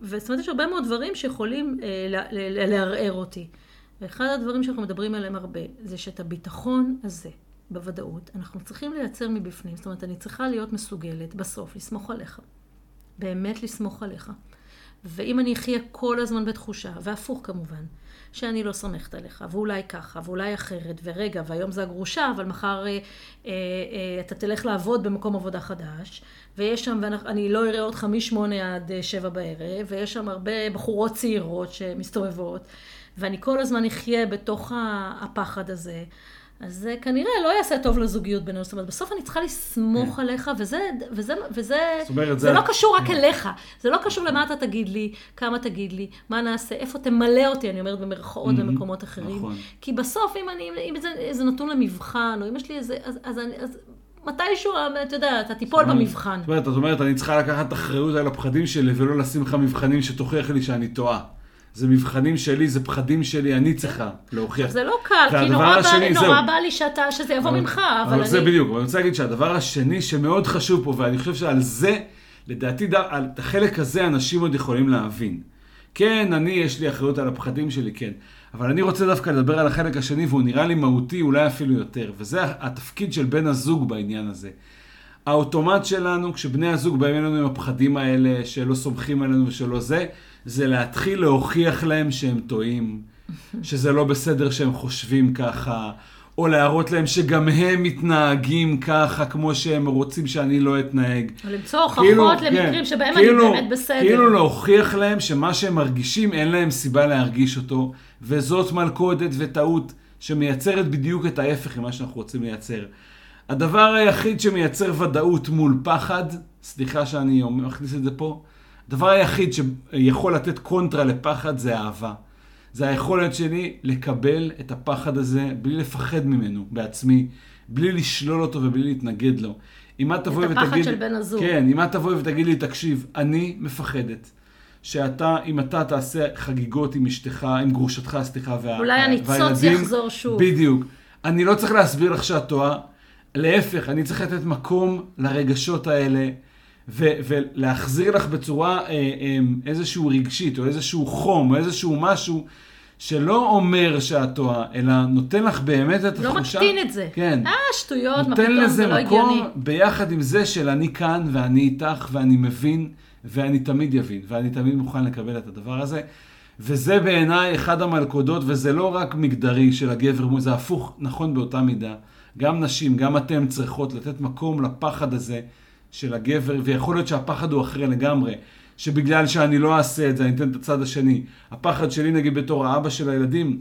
וזאת אומרת, יש הרבה מאוד דברים שיכולים אה, לערער אותי. ואחד הדברים שאנחנו מדברים עליהם הרבה, זה שאת הביטחון הזה, בוודאות, אנחנו צריכים לייצר מבפנים. זאת אומרת, אני צריכה להיות מסוגלת בסוף לסמוך עליך. באמת לסמוך עליך. ואם אני אחיה כל הזמן בתחושה, והפוך כמובן, שאני לא סומכת עליך, ואולי ככה, ואולי אחרת, ורגע, והיום זה הגרושה, אבל מחר אה, אה, אה, אתה תלך לעבוד במקום עבודה חדש, ויש שם, ואני לא אראה אותך משמונה עד אה, שבע בערב, ויש שם הרבה בחורות צעירות שמסתובבות, ואני כל הזמן אחיה בתוך הפחד הזה. אז זה כנראה לא יעשה טוב לזוגיות בינינו, זאת אומרת, בסוף אני צריכה לסמוך עליך, וזה, וזה, וזה, כן. אומרת, זה זה- לא קשור רק אליך, זה לא קשור למה אתה תגיד לי, כמה תגיד לי, מה נעשה, איפה תמלא אותי, אני אומרת במרכאות Mhm, במקומות אחרים. נכון. כי בסוף, אם אני, אם זה, זה נתון למבחן, או אם יש לי איזה, אז, אז, אז מתישהו, אתה יודע, אתה תיפול במבחן. זאת אומרת, את אומרת, אני צריכה לקחת אחריות על הפחדים שלי ולא לשים לך מבחנים שתוכיח לי שאני טועה. זה מבחנים שלי, זה פחדים שלי, אני צריכה להוכיח. זה לא קל, כי נורא, בא, השני, נורא זהו. בא לי שאתה, שזה יבוא אבל- ממך, אבל, אבל אני... זה בדיוק, אבל אני רוצה להגיד שהדבר השני שמאוד חשוב פה, ואני חושב שעל זה, לדעתי, ד- על החלק הזה אנשים עוד יכולים להבין. כן, אני, יש לי אחריות על הפחדים שלי, כן. אבל אני רוצה דווקא לדבר על החלק השני, והוא נראה לי מהותי אולי אפילו יותר, וזה התפקיד של בן הזוג בעניין הזה. האוטומט שלנו, כשבני הזוג באים אלינו עם הפחדים האלה, שלא סומכים עלינו ושלא זה, זה להתחיל להוכיח להם שהם טועים, שזה לא בסדר שהם חושבים ככה, או להראות להם שגם הם מתנהגים ככה, כמו שהם רוצים שאני לא אתנהג. או למצוא הוכחות כאילו, למקרים כן, שבהם כאילו- אני באמת בסדר. כאילו להוכיח להם שמה שהם מרגישים, אין להם סיבה להרגיש אותו, וזאת מלכודת וטעות שמייצרת בדיוק את ההפך ממה שאנחנו רוצים לייצר. הדבר היחיד שמייצר ודאות מול פחד, סליחה שאני מכניס את זה פה, הדבר היחיד שיכול לתת קונטרה לפחד זה אהבה. זה היכולת שלי לקבל את הפחד הזה בלי לפחד ממנו בעצמי, בלי לשלול אותו ובלי להתנגד לו. אם את תבואי הפחד ותגיד... של בן הזוג. כן, אם את תבואי ותגיד לי, תקשיב, אני מפחדת שאתה, אם אתה תעשה חגיגות עם אשתך, עם גרושתך, סליחה, וה, אולי הניצוץ יחזור שוב. בדיוק. אני לא צריך להסביר לך שאת טועה, להפך, אני צריך לתת מקום לרגשות האלה, ו- ולהחזיר לך בצורה אה, אה, איזשהו רגשית, או איזשהו חום, או איזשהו משהו, שלא אומר שאת טועה, אלא נותן לך באמת את לא התחושה. מקטין את זה. כן. אה, שטויות, מה נותן פתאום, לזה זה לא מקום הגיוני. ביחד עם זה של אני כאן ואני איתך ואני מבין ואני תמיד אבין ואני תמיד מוכן לקבל את הדבר הזה. וזה בעיניי אחד המלכודות, וזה לא רק מגדרי של הגבר, זה הפוך, נכון באותה מידה. גם נשים, גם אתן צריכות לתת מקום לפחד הזה של הגבר, ויכול להיות שהפחד הוא אחר לגמרי. שבגלל שאני לא אעשה את זה, אני אתן את הצד השני. הפחד שלי, נגיד, בתור האבא של הילדים,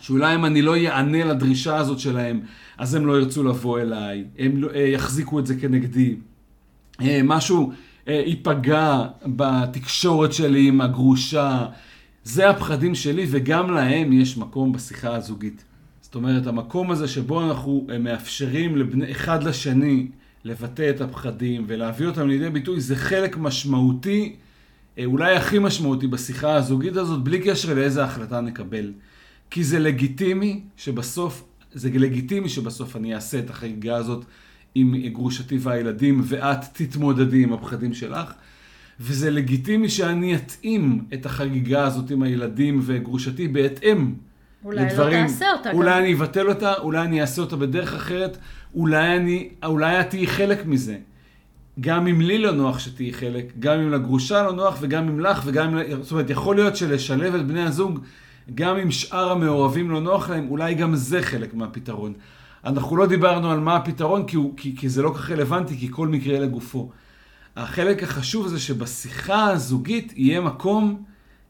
שאולי אם אני לא אענה לדרישה הזאת שלהם, אז הם לא ירצו לבוא אליי, הם לא, אה, יחזיקו את זה כנגדי. אה, משהו אה, ייפגע בתקשורת שלי עם הגרושה. זה הפחדים שלי, וגם להם יש מקום בשיחה הזוגית. זאת אומרת, המקום הזה שבו אנחנו אה, מאפשרים לבני, אחד לשני לבטא את הפחדים ולהביא אותם לידי ביטוי, זה חלק משמעותי, אה, אולי הכי משמעותי בשיחה הזוגית הזאת, בלי קשר לאיזה החלטה נקבל. כי זה לגיטימי שבסוף, זה לגיטימי שבסוף אני אעשה את החגיגה הזאת עם גרושתי והילדים, ואת תתמודדי עם הפחדים שלך. וזה לגיטימי שאני אתאים את החגיגה הזאת עם הילדים וגרושתי בהתאם אולי לא לדברים. תעשה אותה אולי גם. אני אבטל אותה, אולי אני אעשה אותה בדרך אחרת, אולי, אני, אולי את תהיי חלק מזה. גם אם לי לא נוח שתהיי חלק, גם אם לגרושה לא נוח וגם אם לך וגם אם... זאת אומרת, יכול להיות שלשלב את בני הזוג, גם אם שאר המעורבים לא נוח להם, אולי גם זה חלק מהפתרון. אנחנו לא דיברנו על מה הפתרון, כי, הוא, כי, כי זה לא כך רלוונטי, כי כל מקרה לגופו. החלק החשוב זה שבשיחה הזוגית יהיה מקום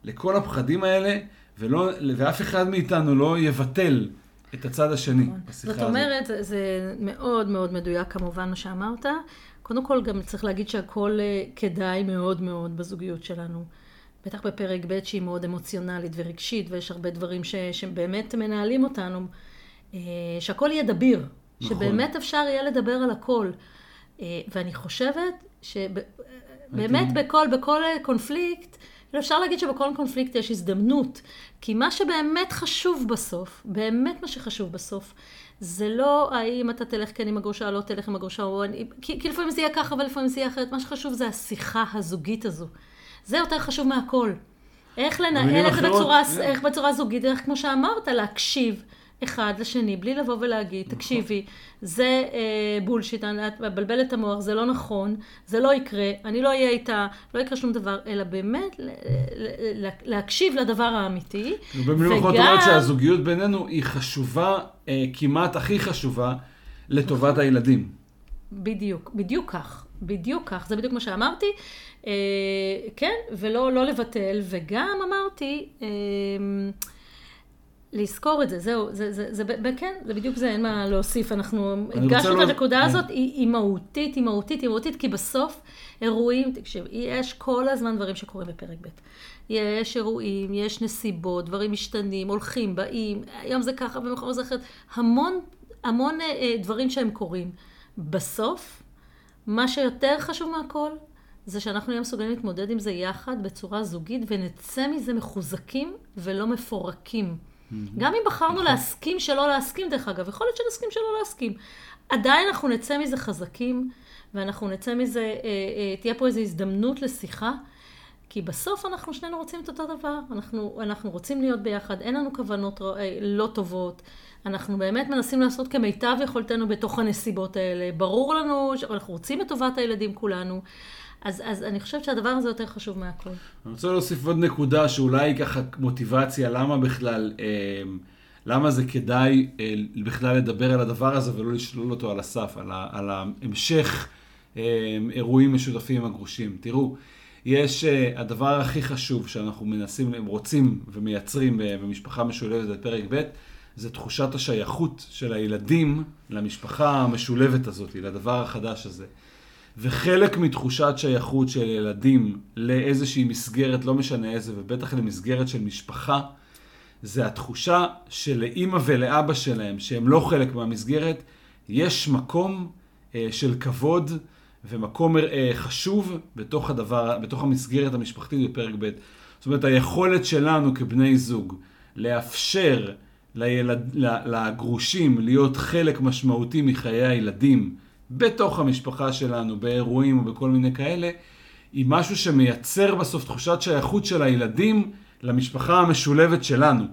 לכל הפחדים האלה, ולא, ואף אחד מאיתנו לא יבטל את הצד השני בשיחה זאת הזאת. אומרת, זה, זה מאוד מאוד מדויק כמובן מה שאמרת. קודם כל, גם צריך להגיד שהכל אה, כדאי מאוד מאוד בזוגיות שלנו. בטח בפרק ב' שהיא מאוד אמוציונלית ורגשית, ויש הרבה דברים ש, שבאמת מנהלים אותנו. אה, שהכל יהיה דביר. נכון. שבאמת אפשר יהיה לדבר על הכל. אה, ואני חושבת שבאמת בכל, בכל אה, קונפליקט, אפשר להגיד שבכל קונפליקט יש הזדמנות. כי מה שבאמת חשוב בסוף, באמת מה שחשוב בסוף, זה לא האם אתה תלך כן עם הגרושה או לא תלך עם הגרושה, או אני, כי, כי לפעמים זה יהיה ככה ולפעמים זה יהיה אחרת, מה שחשוב זה השיחה הזוגית הזו. זה יותר חשוב מהכל. איך לנהל את זה בצורה, כן. איך בצורה זוגית, איך כמו שאמרת, להקשיב אחד לשני, בלי לבוא ולהגיד, נכון. תקשיבי, זה אה, בולשיט, את מבלבלת את המוח, זה לא נכון, זה לא יקרה, אני לא אהיה איתה, לא יקרה שום דבר, אלא באמת להקשיב לדבר האמיתי. במילים אחרות אומרת שהזוגיות בינינו היא חשובה, אה, כמעט הכי חשובה, לטובת הילדים. בדיוק, בדיוק כך, בדיוק כך, זה בדיוק מה שאמרתי. אה, כן, ולא לא לבטל, וגם אמרתי, אה, לזכור את זה, זהו, זה, זה, זה, זה, כן, זה בדיוק זה, אין מה להוסיף, אנחנו הדגשנו את הנקודה כן. הזאת, היא, היא מהותית, היא מהותית, היא מהותית, כי בסוף אירועים, תקשיב, יש כל הזמן דברים שקורים בפרק ב'. יש אירועים, יש נסיבות, דברים משתנים, הולכים, באים, היום זה ככה ומחר זה אחרת, המון, המון אה, אה, דברים שהם קורים. בסוף, מה שיותר חשוב מהכל, זה שאנחנו נהיה מסוגלים להתמודד עם זה יחד בצורה זוגית ונצא מזה מחוזקים ולא מפורקים. גם אם בחרנו להסכים שלא להסכים, דרך אגב, יכול להיות שנסכים שלא להסכים. עדיין אנחנו נצא מזה חזקים, ואנחנו נצא מזה, אה, אה, תהיה פה איזו הזדמנות לשיחה, כי בסוף אנחנו שנינו רוצים את אותו דבר. אנחנו, אנחנו רוצים להיות ביחד, אין לנו כוונות אה, לא טובות. אנחנו באמת מנסים לעשות כמיטב יכולתנו בתוך הנסיבות האלה. ברור לנו שאנחנו רוצים את טובת הילדים כולנו. אז, אז אני חושבת שהדבר הזה יותר חשוב מהכל. אני רוצה להוסיף עוד נקודה שאולי ככה מוטיבציה, למה בכלל, אה, למה זה כדאי אה, בכלל לדבר על הדבר הזה ולא לשלול אותו על הסף, על, ה, על ההמשך אה, אירועים משותפים עם הגרושים. תראו, יש אה, הדבר הכי חשוב שאנחנו מנסים, רוצים ומייצרים אה, במשפחה משולבת בפרק ב', זה תחושת השייכות של הילדים למשפחה המשולבת הזאת, לדבר החדש הזה. וחלק מתחושת שייכות של ילדים לאיזושהי מסגרת, לא משנה איזה, ובטח למסגרת של משפחה, זה התחושה שלאימא ולאבא שלהם, שהם לא חלק מהמסגרת, יש מקום אה, של כבוד ומקום אה, חשוב בתוך, הדבר, בתוך המסגרת המשפחתית בפרק ב'. זאת אומרת, היכולת שלנו כבני זוג לאפשר לילד, לגרושים להיות חלק משמעותי מחיי הילדים, בתוך המשפחה שלנו, באירועים או בכל מיני כאלה, היא משהו שמייצר בסוף תחושת שייכות של הילדים למשפחה המשולבת שלנו.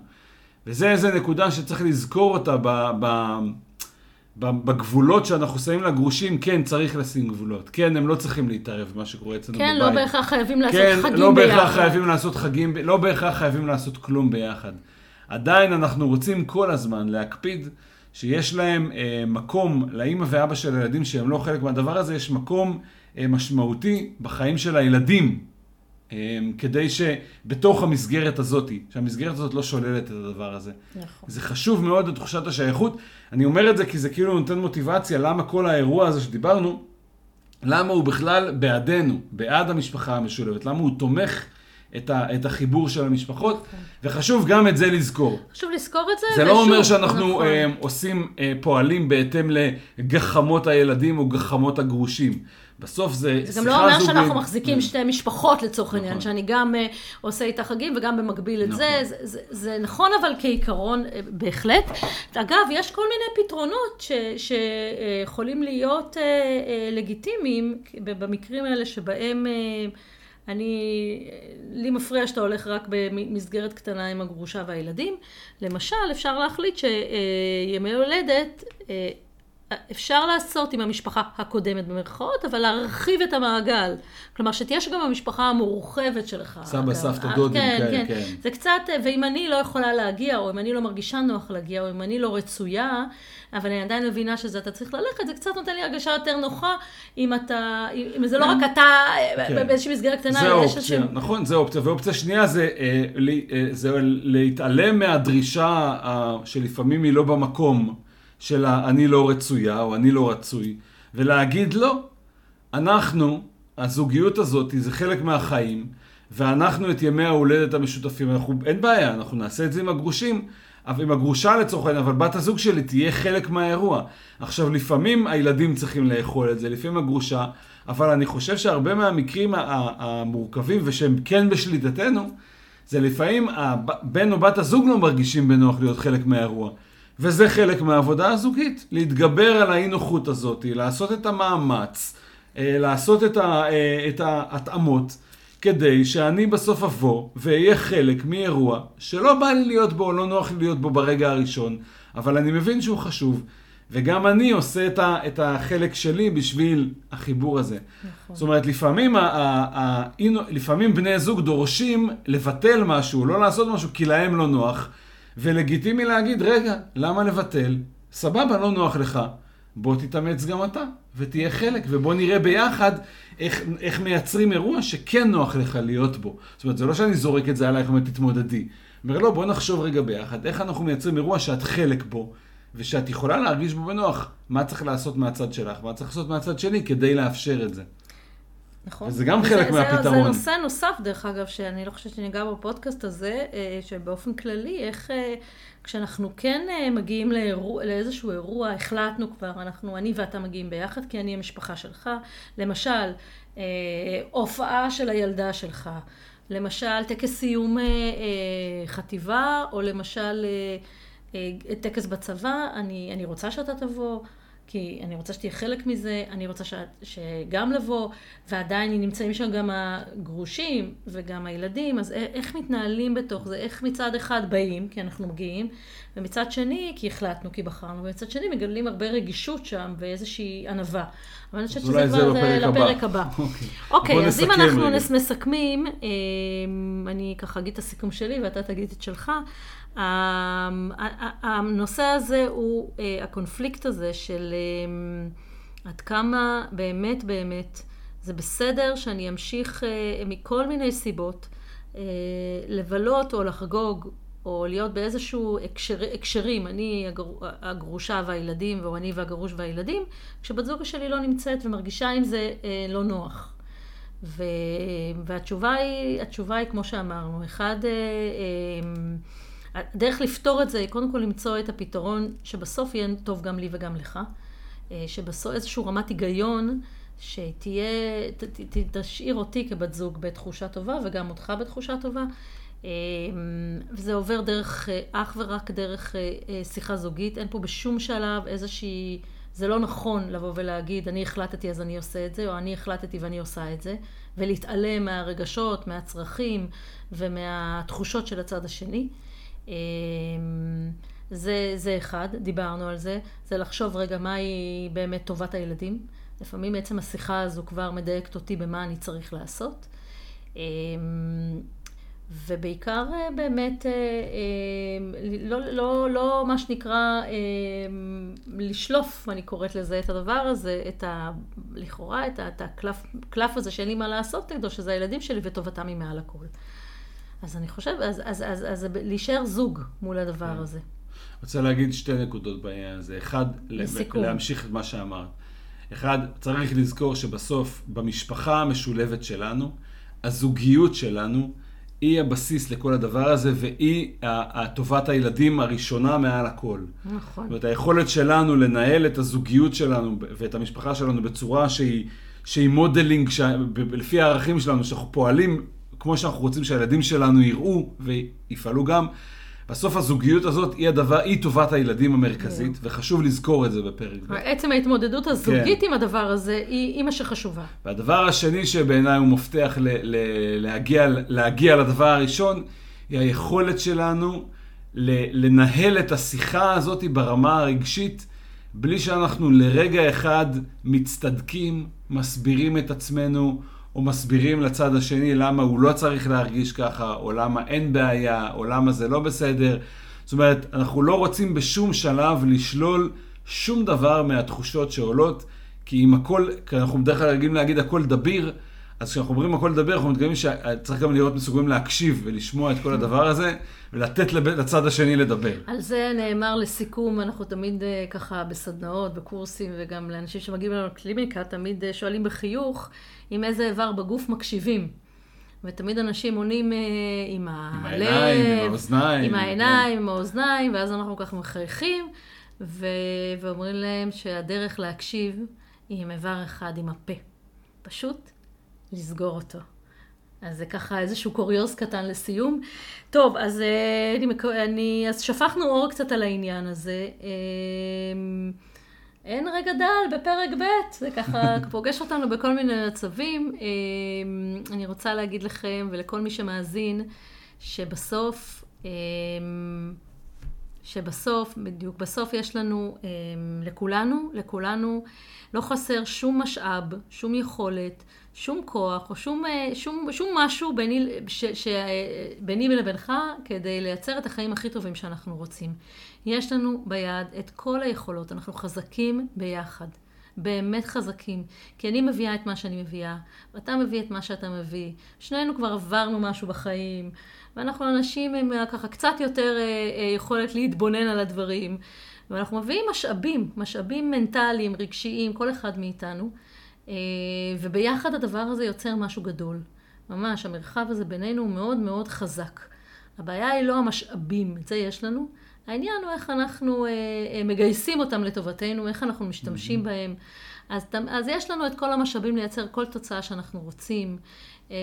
וזה איזה נקודה שצריך לזכור אותה ב, ב, ב, בגבולות שאנחנו שמים לגרושים, כן, צריך לשים גבולות. כן, הם לא צריכים להתערב במה שקורה אצלנו כן, בבית. לא בהכרח חייבים לעשות כן, חגים לא ביחד. בהכרח חייבים לעשות חגים, לא בהכרח חייבים לעשות כלום ביחד. עדיין אנחנו רוצים כל הזמן להקפיד שיש להם אה, מקום, לאימא ואבא של הילדים שהם לא חלק מהדבר הזה, יש מקום אה, משמעותי בחיים של הילדים. אה, כדי שבתוך המסגרת הזאת, שהמסגרת הזאת לא שוללת את הדבר הזה. נכון. זה חשוב מאוד לתחושת השייכות. אני אומר את זה כי זה כאילו נותן מוטיבציה למה כל האירוע הזה שדיברנו, למה הוא בכלל בעדנו, בעד המשפחה המשולבת, למה הוא תומך את, ה, את החיבור של המשפחות, וחשוב גם את זה לזכור. חשוב לזכור את זה. זה לא אומר שאנחנו נכון. אה, עושים, אה, פועלים בהתאם לגחמות הילדים או גחמות הגרושים. בסוף זה זה שיחה גם לא אומר זוגית. שאנחנו מחזיקים שתי משפחות לצורך העניין, נכון. שאני גם אה, עושה איתה חגים וגם במקביל את זה. נכון. זה, זה. זה נכון אבל כעיקרון, בהחלט. אגב, יש כל מיני פתרונות ש- שיכולים להיות אה, אה, לגיטימיים במקרים האלה שבהם... אה, אני, לי מפריע שאתה הולך רק במסגרת קטנה עם הגרושה והילדים. למשל, אפשר להחליט שימי הולדת, אה, אפשר לעשות עם המשפחה הקודמת במרכאות, אבל להרחיב את המעגל. כלומר, שתהיה שגם המשפחה המורחבת שלך. סבא. סבתא, דודים, כן, כן. כן. זה קצת, ואם אני לא יכולה להגיע, או אם אני לא מרגישה נוח להגיע, או אם אני לא רצויה, אבל אני עדיין מבינה שזה אתה צריך ללכת, זה קצת נותן לי הרגשה יותר נוחה, אם אתה, אם זה לא רק אתה כן. באיזושהי מסגרת קטנה, זה אופציה. נכון, זה אופציה. ואופציה שנייה זה, אה, אה, זה להתעלם מהדרישה אה, שלפעמים היא לא במקום של ה"אני לא רצויה" או "אני לא רצוי", ולהגיד לא, אנחנו, הזוגיות הזאת זה חלק מהחיים, ואנחנו את ימי ההולדת המשותפים, אנחנו, אין בעיה, אנחנו נעשה את זה עם הגרושים, עם הגרושה לצורך העניין, אבל בת הזוג שלי תהיה חלק מהאירוע. עכשיו, לפעמים הילדים צריכים לאכול את זה, לפעמים הגרושה, אבל אני חושב שהרבה מהמקרים המורכבים ושהם כן בשליטתנו, זה לפעמים הב- בן או בת הזוג לא מרגישים בנוח להיות חלק מהאירוע. וזה חלק מהעבודה הזוגית, להתגבר על האי נוחות הזאת, לעשות את המאמץ, אה, לעשות את, ה, אה, את ההתאמות, כדי שאני בסוף אבוא ואהיה חלק מאירוע שלא בא לי להיות בו, לא נוח לי להיות בו ברגע הראשון, אבל אני מבין שהוא חשוב, וגם אני עושה את, ה, את החלק שלי בשביל החיבור הזה. נכון. זאת אומרת, לפעמים, ה, ה, ה, לפעמים בני זוג דורשים לבטל משהו, לא לעשות משהו כי להם לא נוח, ולגיטימי להגיד, רגע, למה לבטל? סבבה, לא נוח לך. בוא תתאמץ גם אתה, ותהיה חלק, ובוא נראה ביחד איך, איך מייצרים אירוע שכן נוח לך להיות בו. זאת אומרת, זה לא שאני זורק את זה עלייך ואומר, תתמודדי. אומר, לא, בוא נחשוב רגע ביחד, איך אנחנו מייצרים אירוע שאת חלק בו, ושאת יכולה להרגיש בו בנוח. מה צריך לעשות מהצד שלך, מה צריך לעשות מהצד שלי כדי לאפשר את זה. נכון. וזה גם חלק זה- מהפתרון. זה נושא נוסף, דרך אגב, שאני לא חושבת שניגע בפודקאסט הזה, אה, שבאופן כללי, איך אה, כשאנחנו כן אה, מגיעים לאירוע, לאיזשהו אירוע, החלטנו כבר, אנחנו, אני ואתה מגיעים ביחד, כי אני המשפחה שלך. למשל, אה, הופעה של הילדה שלך. למשל, טקס סיום אה, חטיבה, או למשל אה, אה, טקס בצבא, אני, אני רוצה שאתה תבוא. כי אני רוצה שתהיה חלק מזה, אני רוצה ש... שגם לבוא, ועדיין נמצאים שם גם הגרושים וגם הילדים, אז איך מתנהלים בתוך זה, איך מצד אחד באים, כי אנחנו מגיעים, ומצד שני, כי החלטנו, כי בחרנו, ומצד שני מגלים הרבה רגישות שם ואיזושהי ענווה. אבל אני חושבת שזה כבר הבא. לפרק הבא. אוקיי. אוקיי, אז אם אנחנו רגע. מסכמים, אמ, אני ככה אגיד את הסיכום שלי ואתה תגיד את שלך. אמ, הנושא הזה הוא אה, הקונפליקט הזה של אמ, עד כמה באמת באמת זה בסדר שאני אמשיך אה, מכל מיני סיבות אה, לבלות או לחגוג או להיות באיזשהו הקשר, הקשרים, אני הגר, הגרושה והילדים, או אני והגרוש והילדים, כשבת זוג שלי לא נמצאת ומרגישה עם זה אה, לא נוח. ו, והתשובה היא, התשובה היא כמו שאמרנו, אחד, אה, אה, הדרך לפתור את זה היא קודם כל למצוא את הפתרון שבסוף יהיה טוב גם לי וגם לך, אה, שבסוף איזושהי רמת היגיון שתהיה, ת, ת, תשאיר אותי כבת זוג בתחושה טובה וגם אותך בתחושה טובה. אה, וזה עובר דרך, אה, אך ורק דרך שיחה זוגית, אין פה בשום שלב איזושהי, זה לא נכון לבוא ולהגיד, אני החלטתי אז אני עושה את זה, או אני החלטתי ואני עושה את זה, ולהתעלם מהרגשות, מהצרכים ומהתחושות של הצד השני. אה, זה, זה אחד, דיברנו על זה, זה לחשוב רגע מהי באמת טובת הילדים. לפעמים עצם השיחה הזו כבר מדייקת אותי במה אני צריך לעשות. אה, ובעיקר אה, באמת, אה, אה, לא, לא, לא מה שנקרא לשלוף, אני קוראת לזה, את הדבר הזה, את ה... לכאורה, את, הקלף הזה שאין לי מה לעשות נגדו, שזה הילדים שלי וטובתם היא מעל הכל. אז אני חושבת, אז, אז, אז, אז להישאר זוג מול הדבר הזה. רוצה להגיד שתי נקודות בעניין הזה. אחד, לסיכום. להמשיך את מה שאמרת. אחד, צריך לזכור שבסוף, במשפחה המשולבת שלנו, הזוגיות שלנו היא הבסיס לכל הדבר הזה, והיא טובת הילדים הראשונה מעל הכל. נכון. זאת אומרת, היכולת שלנו לנהל את הזוגיות שלנו ואת המשפחה שלנו בצורה שהיא, שהיא modeling, ש... לפי הערכים שלנו, שאנחנו פועלים כמו שאנחנו רוצים שהילדים שלנו יראו ויפעלו גם. בסוף הזוגיות הזאת היא הדבר, היא טובת הילדים המרכזית, וחשוב לזכור את זה בפרק ב'. עצם ההתמודדות הזוגית כן. עם הדבר הזה היא, מה שחשובה. והדבר השני שבעיניי הוא מפתח ל, ל, להגיע, להגיע לדבר הראשון, היא היכולת שלנו ל, לנהל את השיחה הזאת ברמה הרגשית, בלי שאנחנו לרגע אחד מצטדקים, מסבירים את עצמנו, או מסבירים לצד השני למה הוא לא צריך להרגיש ככה, או למה אין בעיה, או למה זה לא בסדר. זאת אומרת, אנחנו לא רוצים בשום שלב לשלול שום דבר מהתחושות שעולות, כי אם הכל, כי אנחנו בדרך כלל רגילים להגיד הכל דביר, אז כשאנחנו אומרים הכל לדבר, אנחנו מתכוונים שצריך גם להיות מסוגלים להקשיב ולשמוע את כל הדבר הזה, ולתת לצד השני לדבר. על זה נאמר לסיכום, אנחנו תמיד אה, ככה בסדנאות, בקורסים, וגם לאנשים שמגיעים אלינו לקליניקה, תמיד אה, שואלים בחיוך, עם איזה איבר בגוף מקשיבים. ותמיד אנשים עונים אה, עם הלב, עם העיניים, עם האוזניים. עם העיניים, עם האוזניים, ואז אנחנו ככה מחייכים, ו... ואומרים להם שהדרך להקשיב היא עם איבר אחד, עם הפה. פשוט לסגור אותו. אז זה ככה איזשהו קוריוז קטן לסיום. טוב, אז אה, אני, אני, אז שפכנו אור קצת על העניין הזה. אה, אין רגע דל בפרק ב', זה ככה פוגש אותנו בכל מיני מצבים. אה, אני רוצה להגיד לכם ולכל מי שמאזין, שבסוף, שבסוף, בדיוק, בסוף יש לנו, לכולנו, לכולנו, לא חסר שום משאב, שום יכולת. שום כוח או שום, אה, שום, שום משהו ביני, ש, ש, ביני לבינך כדי לייצר את החיים הכי טובים שאנחנו רוצים. יש לנו ביד את כל היכולות, אנחנו חזקים ביחד. באמת חזקים. כי אני מביאה את מה שאני מביאה, ואתה מביא את מה שאתה מביא. שנינו כבר עברנו משהו בחיים, ואנחנו אנשים עם אה, ככה קצת יותר אה, יכולת להתבונן על הדברים. ואנחנו מביאים משאבים, משאבים מנטליים, רגשיים, כל אחד מאיתנו. אה, וביחד הדבר הזה יוצר משהו גדול. ממש, המרחב הזה בינינו הוא מאוד מאוד חזק. הבעיה היא לא המשאבים, את זה יש לנו. העניין הוא איך אנחנו אה, אה, מגייסים אותם לטובתנו, איך אנחנו משתמשים mm-hmm. בהם. אז, אז יש לנו את כל המשאבים לייצר כל תוצאה שאנחנו רוצים. אה,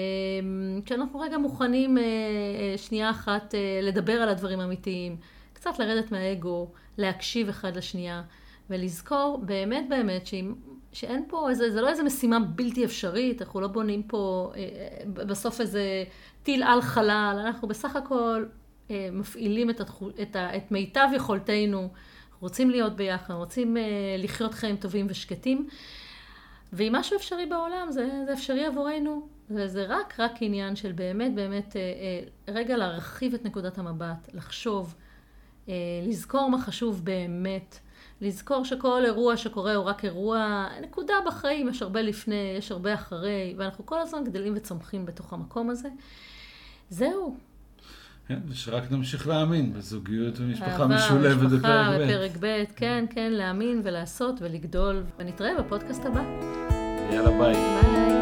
כשאנחנו רגע מוכנים אה, אה, שנייה אחת לדבר על הדברים האמיתיים, קצת לרדת מהאגו, להקשיב אחד לשנייה, ולזכור באמת באמת שאם שאין פה איזה, זה לא איזה משימה בלתי אפשרית, אנחנו לא בונים פה בסוף איזה טיל על חלל, אנחנו בסך הכל מפעילים את, התחו, את, ה, את מיטב יכולתנו, רוצים להיות ביחד, רוצים אה, לחיות חיים טובים ושקטים, ואם משהו אפשרי בעולם, זה, זה אפשרי עבורנו, וזה רק, רק עניין של באמת, באמת, אה, אה, רגע להרחיב את נקודת המבט, לחשוב, לזכור מה חשוב באמת. לזכור שכל אירוע שקורה הוא רק אירוע, נקודה בחיים, יש הרבה לפני, יש הרבה אחרי, ואנחנו כל הזמן גדלים וצומחים בתוך המקום הזה. זהו. כן, ושרק נמשיך להאמין בזוגיות ומשפחה משולבת בפרק ב'. בפרק ב', כן, כן, להאמין ולעשות ולגדול. ונתראה בפודקאסט הבא. יאללה, ביי. ביי.